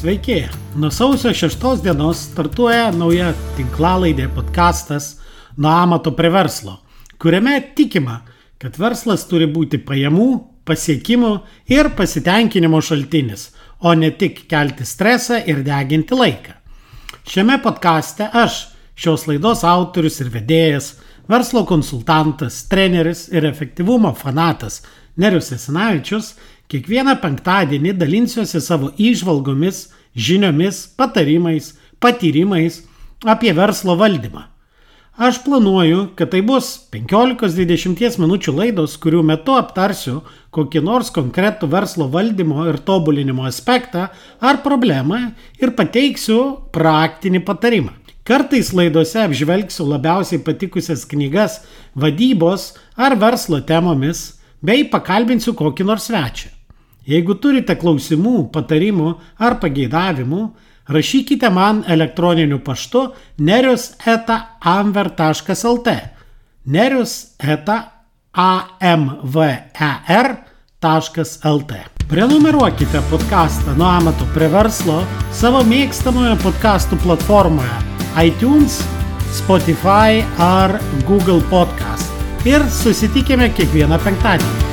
Sveiki. Nuo sausio 6 dienos startuoja nauja tinklalaidė podkastas Nuo amato prie verslo, kuriame tikima, kad verslas turi būti pajamų, pasiekimų ir pasitenkinimo šaltinis, o ne tik kelti stresą ir deginti laiką. Šiame podkaste aš, šios laidos autorius ir vedėjas, verslo konsultantas, treneris ir efektyvumo fanatas Nerius Esinavičius kiekvieną penktadienį dalinsiuosi savo įžvalgomis, žiniomis, patarimais, patyrimais apie verslo valdymą. Aš planuoju, kad tai bus 15-20 minučių laidos, kurių metu aptarsiu kokį nors konkretų verslo valdymo ir tobulinimo aspektą ar problemą ir pateiksiu praktinį patarimą. Kartais laidose apžvelgsiu labiausiai patikusias knygas vadybos ar verslo temomis, bei pakalbinsiu kokį nors svečią. Jeigu turite klausimų, patarimų ar pageidavimų, rašykite man elektroniniu paštu nerius eta amver.lt. Nerius eta amver.lt. Prenumeruokite podcastą nuo amato prie verslo savo mėgstamoje podcastų platformoje iTunes, Spotify ar Google Podcast. Ir susitikime kiekvieną penktadienį.